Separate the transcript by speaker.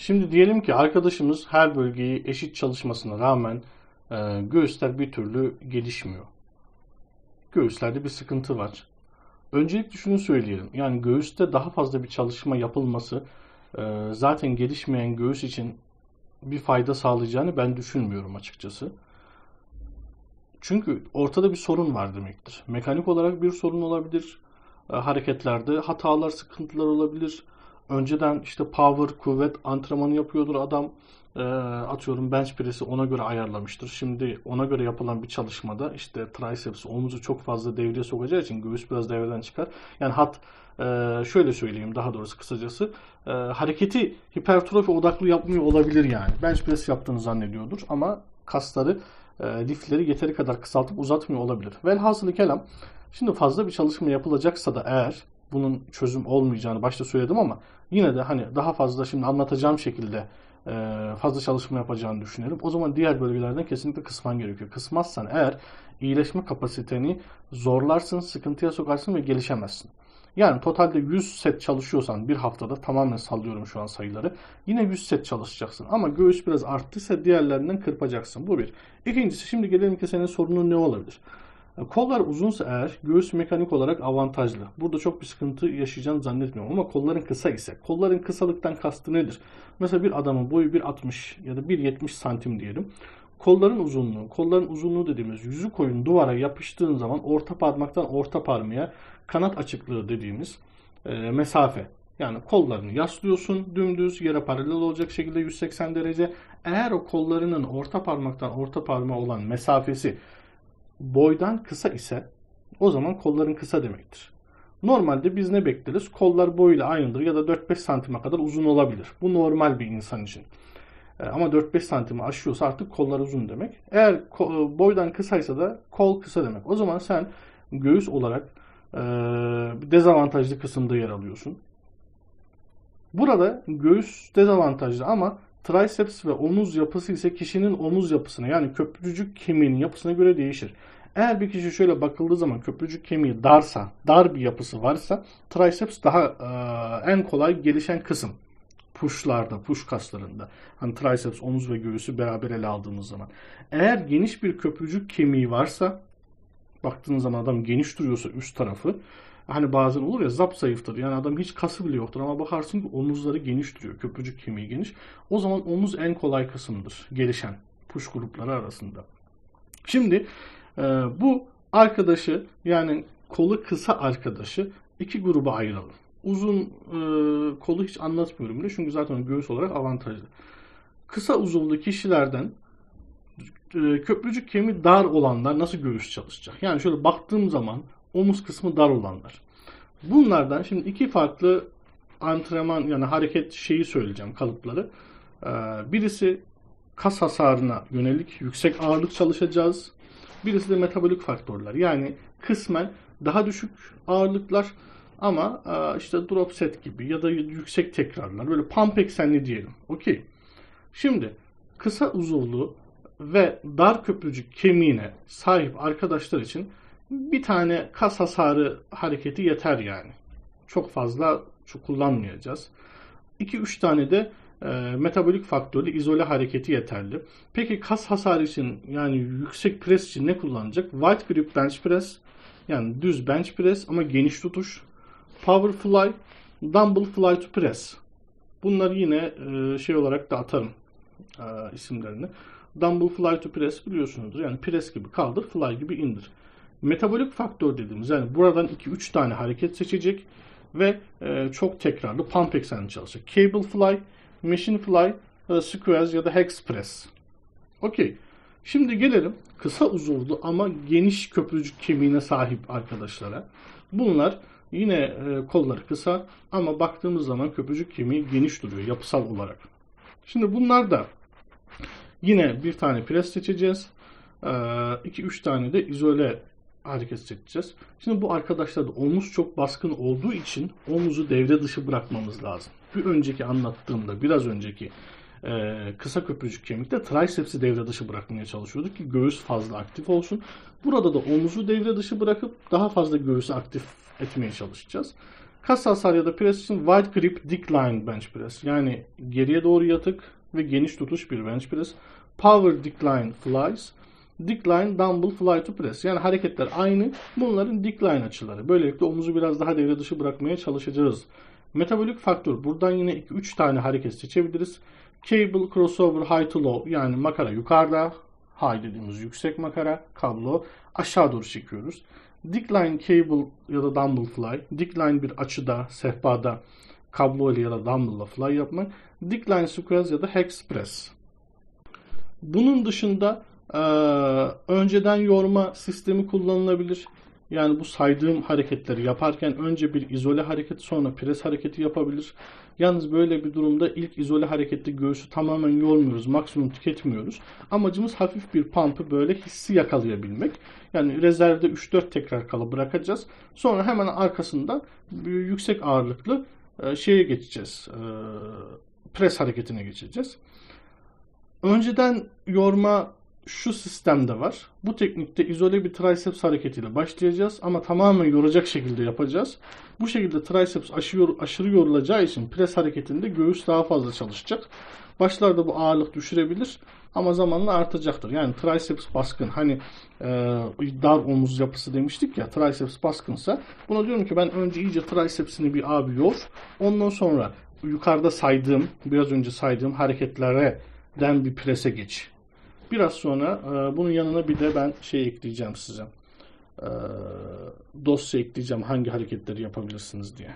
Speaker 1: Şimdi diyelim ki arkadaşımız her bölgeyi eşit çalışmasına rağmen e, göğüsler bir türlü gelişmiyor. Göğüslerde bir sıkıntı var. Öncelikle şunu söyleyelim. Yani göğüste daha fazla bir çalışma yapılması e, zaten gelişmeyen göğüs için bir fayda sağlayacağını ben düşünmüyorum açıkçası. Çünkü ortada bir sorun var demektir. Mekanik olarak bir sorun olabilir. E, hareketlerde hatalar, sıkıntılar olabilir. Önceden işte power, kuvvet antrenmanı yapıyordur adam. E, atıyorum bench press'i ona göre ayarlamıştır. Şimdi ona göre yapılan bir çalışmada işte triceps omuzu çok fazla devreye sokacağı için göğüs biraz devreden çıkar. Yani hat e, şöyle söyleyeyim daha doğrusu kısacası e, hareketi hipertrofi odaklı yapmıyor olabilir yani. Bench press yaptığını zannediyordur ama kasları e, lifleri yeteri kadar kısaltıp uzatmıyor olabilir. Velhasılı kelam şimdi fazla bir çalışma yapılacaksa da eğer bunun çözüm olmayacağını başta söyledim ama yine de hani daha fazla şimdi anlatacağım şekilde e, fazla çalışma yapacağını düşünelim. O zaman diğer bölgelerden kesinlikle kısman gerekiyor. Kısmazsan eğer iyileşme kapasiteni zorlarsın, sıkıntıya sokarsın ve gelişemezsin. Yani totalde 100 set çalışıyorsan bir haftada tamamen sallıyorum şu an sayıları. Yine 100 set çalışacaksın. Ama göğüs biraz arttıysa diğerlerinden kırpacaksın. Bu bir. İkincisi şimdi gelelim ki senin sorunun ne olabilir? Kollar uzunsa eğer göğüs mekanik olarak avantajlı. Burada çok bir sıkıntı yaşayacağını zannetmiyorum ama kolların kısa ise kolların kısalıktan kastı nedir? Mesela bir adamın boyu 1.60 ya da 1.70 santim diyelim. Kolların uzunluğu, kolların uzunluğu dediğimiz yüzü koyun duvara yapıştığın zaman orta parmaktan orta parmağa kanat açıklığı dediğimiz e, mesafe. Yani kollarını yaslıyorsun dümdüz yere paralel olacak şekilde 180 derece. Eğer o kollarının orta parmaktan orta parmağa olan mesafesi boydan kısa ise o zaman kolların kısa demektir. Normalde biz ne bekleriz? Kollar boyuyla aynıdır ya da 4-5 santime kadar uzun olabilir. Bu normal bir insan için. E, ama 4-5 santimi aşıyorsa artık kollar uzun demek. Eğer e, boydan kısaysa da kol kısa demek. O zaman sen göğüs olarak e, dezavantajlı kısımda yer alıyorsun. Burada göğüs dezavantajlı ama triceps ve omuz yapısı ise kişinin omuz yapısına yani köprücük kemiğinin yapısına göre değişir. Eğer bir kişi şöyle bakıldığı zaman köprücük kemiği darsa, dar bir yapısı varsa triceps daha e, en kolay gelişen kısım. Push'larda, push kaslarında. Hani triceps, omuz ve göğüsü beraber ele aldığımız zaman. Eğer geniş bir köprücük kemiği varsa baktığınız zaman adam geniş duruyorsa üst tarafı hani bazen olur ya zap zayıftır. Yani adam hiç kası bile yoktur ama bakarsın ki omuzları geniş duruyor. Köprücük kemiği geniş. O zaman omuz en kolay kısımdır gelişen push grupları arasında. Şimdi e, bu arkadaşı yani kolu kısa arkadaşı iki gruba ayıralım. Uzun e, kolu hiç anlatmıyorum bile çünkü zaten göğüs olarak avantajlı. Kısa uzuvlu kişilerden e, köprücük kemiği dar olanlar nasıl göğüs çalışacak? Yani şöyle baktığım zaman omuz kısmı dar olanlar. Bunlardan şimdi iki farklı antrenman yani hareket şeyi söyleyeceğim kalıpları. Ee, birisi kas hasarına yönelik yüksek ağırlık çalışacağız. Birisi de metabolik faktörler. Yani kısmen daha düşük ağırlıklar ama e, işte drop set gibi ya da yüksek tekrarlar. Böyle pump eksenli diyelim. Okey. Şimdi kısa uzuvlu ve dar köprücük kemiğine sahip arkadaşlar için bir tane kas hasarı hareketi yeter yani. Çok fazla çok kullanmayacağız. 2-3 tane de e, metabolik faktörlü izole hareketi yeterli. Peki kas hasarı için yani yüksek pres için ne kullanacak? Wide grip bench press yani düz bench press ama geniş tutuş. Power fly, dumbbell fly to press. Bunları yine e, şey olarak da atarım e, isimlerini. Dumbbell fly to press biliyorsunuzdur. Yani press gibi kaldır, fly gibi indir. Metabolik faktör dediğimiz yani buradan 2-3 tane hareket seçecek ve e, çok tekrarlı pump eksenli çalışacak. Cable fly, machine fly, e, squares ya da hex press. Okey. Şimdi gelelim kısa uzuvlu ama geniş köprücük kemiğine sahip arkadaşlara. Bunlar yine e, kolları kısa ama baktığımız zaman köprücük kemiği geniş duruyor yapısal olarak. Şimdi bunlar da yine bir tane pres seçeceğiz. 2-3 tane de izole hareket çekeceğiz. Şimdi bu arkadaşlarda omuz çok baskın olduğu için omuzu devre dışı bırakmamız lazım. Bir önceki anlattığımda biraz önceki e, kısa köprücük kemikte triceps'i devre dışı bırakmaya çalışıyorduk ki göğüs fazla aktif olsun. Burada da omuzu devre dışı bırakıp daha fazla göğüsü aktif etmeye çalışacağız. Kas hasar ya da pres için wide grip decline bench press. Yani geriye doğru yatık ve geniş tutuş bir bench press. Power decline flies. Decline dumbbell fly to press. Yani hareketler aynı. Bunların decline açıları. Böylelikle omuzu biraz daha devre dışı bırakmaya çalışacağız. Metabolik faktör. Buradan yine 2-3 tane hareket seçebiliriz. Cable crossover high to low. Yani makara yukarıda. High dediğimiz yüksek makara. Kablo. Aşağı doğru çekiyoruz. Decline cable ya da dumbbell fly. Decline bir açıda, sehpada kablo ile ya da dumbbell fly yapmak. Decline squats ya da hex press. Bunun dışında e, önceden yorma sistemi kullanılabilir. Yani bu saydığım hareketleri yaparken önce bir izole hareket sonra pres hareketi yapabilir. Yalnız böyle bir durumda ilk izole harekette göğsü tamamen yormuyoruz, maksimum tüketmiyoruz. Amacımız hafif bir pump'ı böyle hissi yakalayabilmek. Yani rezervde 3-4 tekrar kala bırakacağız. Sonra hemen arkasından yüksek ağırlıklı e, şeye geçeceğiz. E, pres hareketine geçeceğiz. Önceden yorma şu sistemde var. Bu teknikte izole bir triceps hareketiyle başlayacağız ama tamamen yoracak şekilde yapacağız. Bu şekilde triceps aşırı, aşırı yorulacağı için pres hareketinde göğüs daha fazla çalışacak. Başlarda bu ağırlık düşürebilir ama zamanla artacaktır. Yani triceps baskın hani e, dar omuz yapısı demiştik ya triceps baskınsa buna diyorum ki ben önce iyice tricepsini bir abi yor. Ondan sonra yukarıda saydığım biraz önce saydığım hareketlerden bir prese geç. Biraz sonra e, bunun yanına bir de ben şey ekleyeceğim size. E, dosya ekleyeceğim hangi hareketleri yapabilirsiniz diye.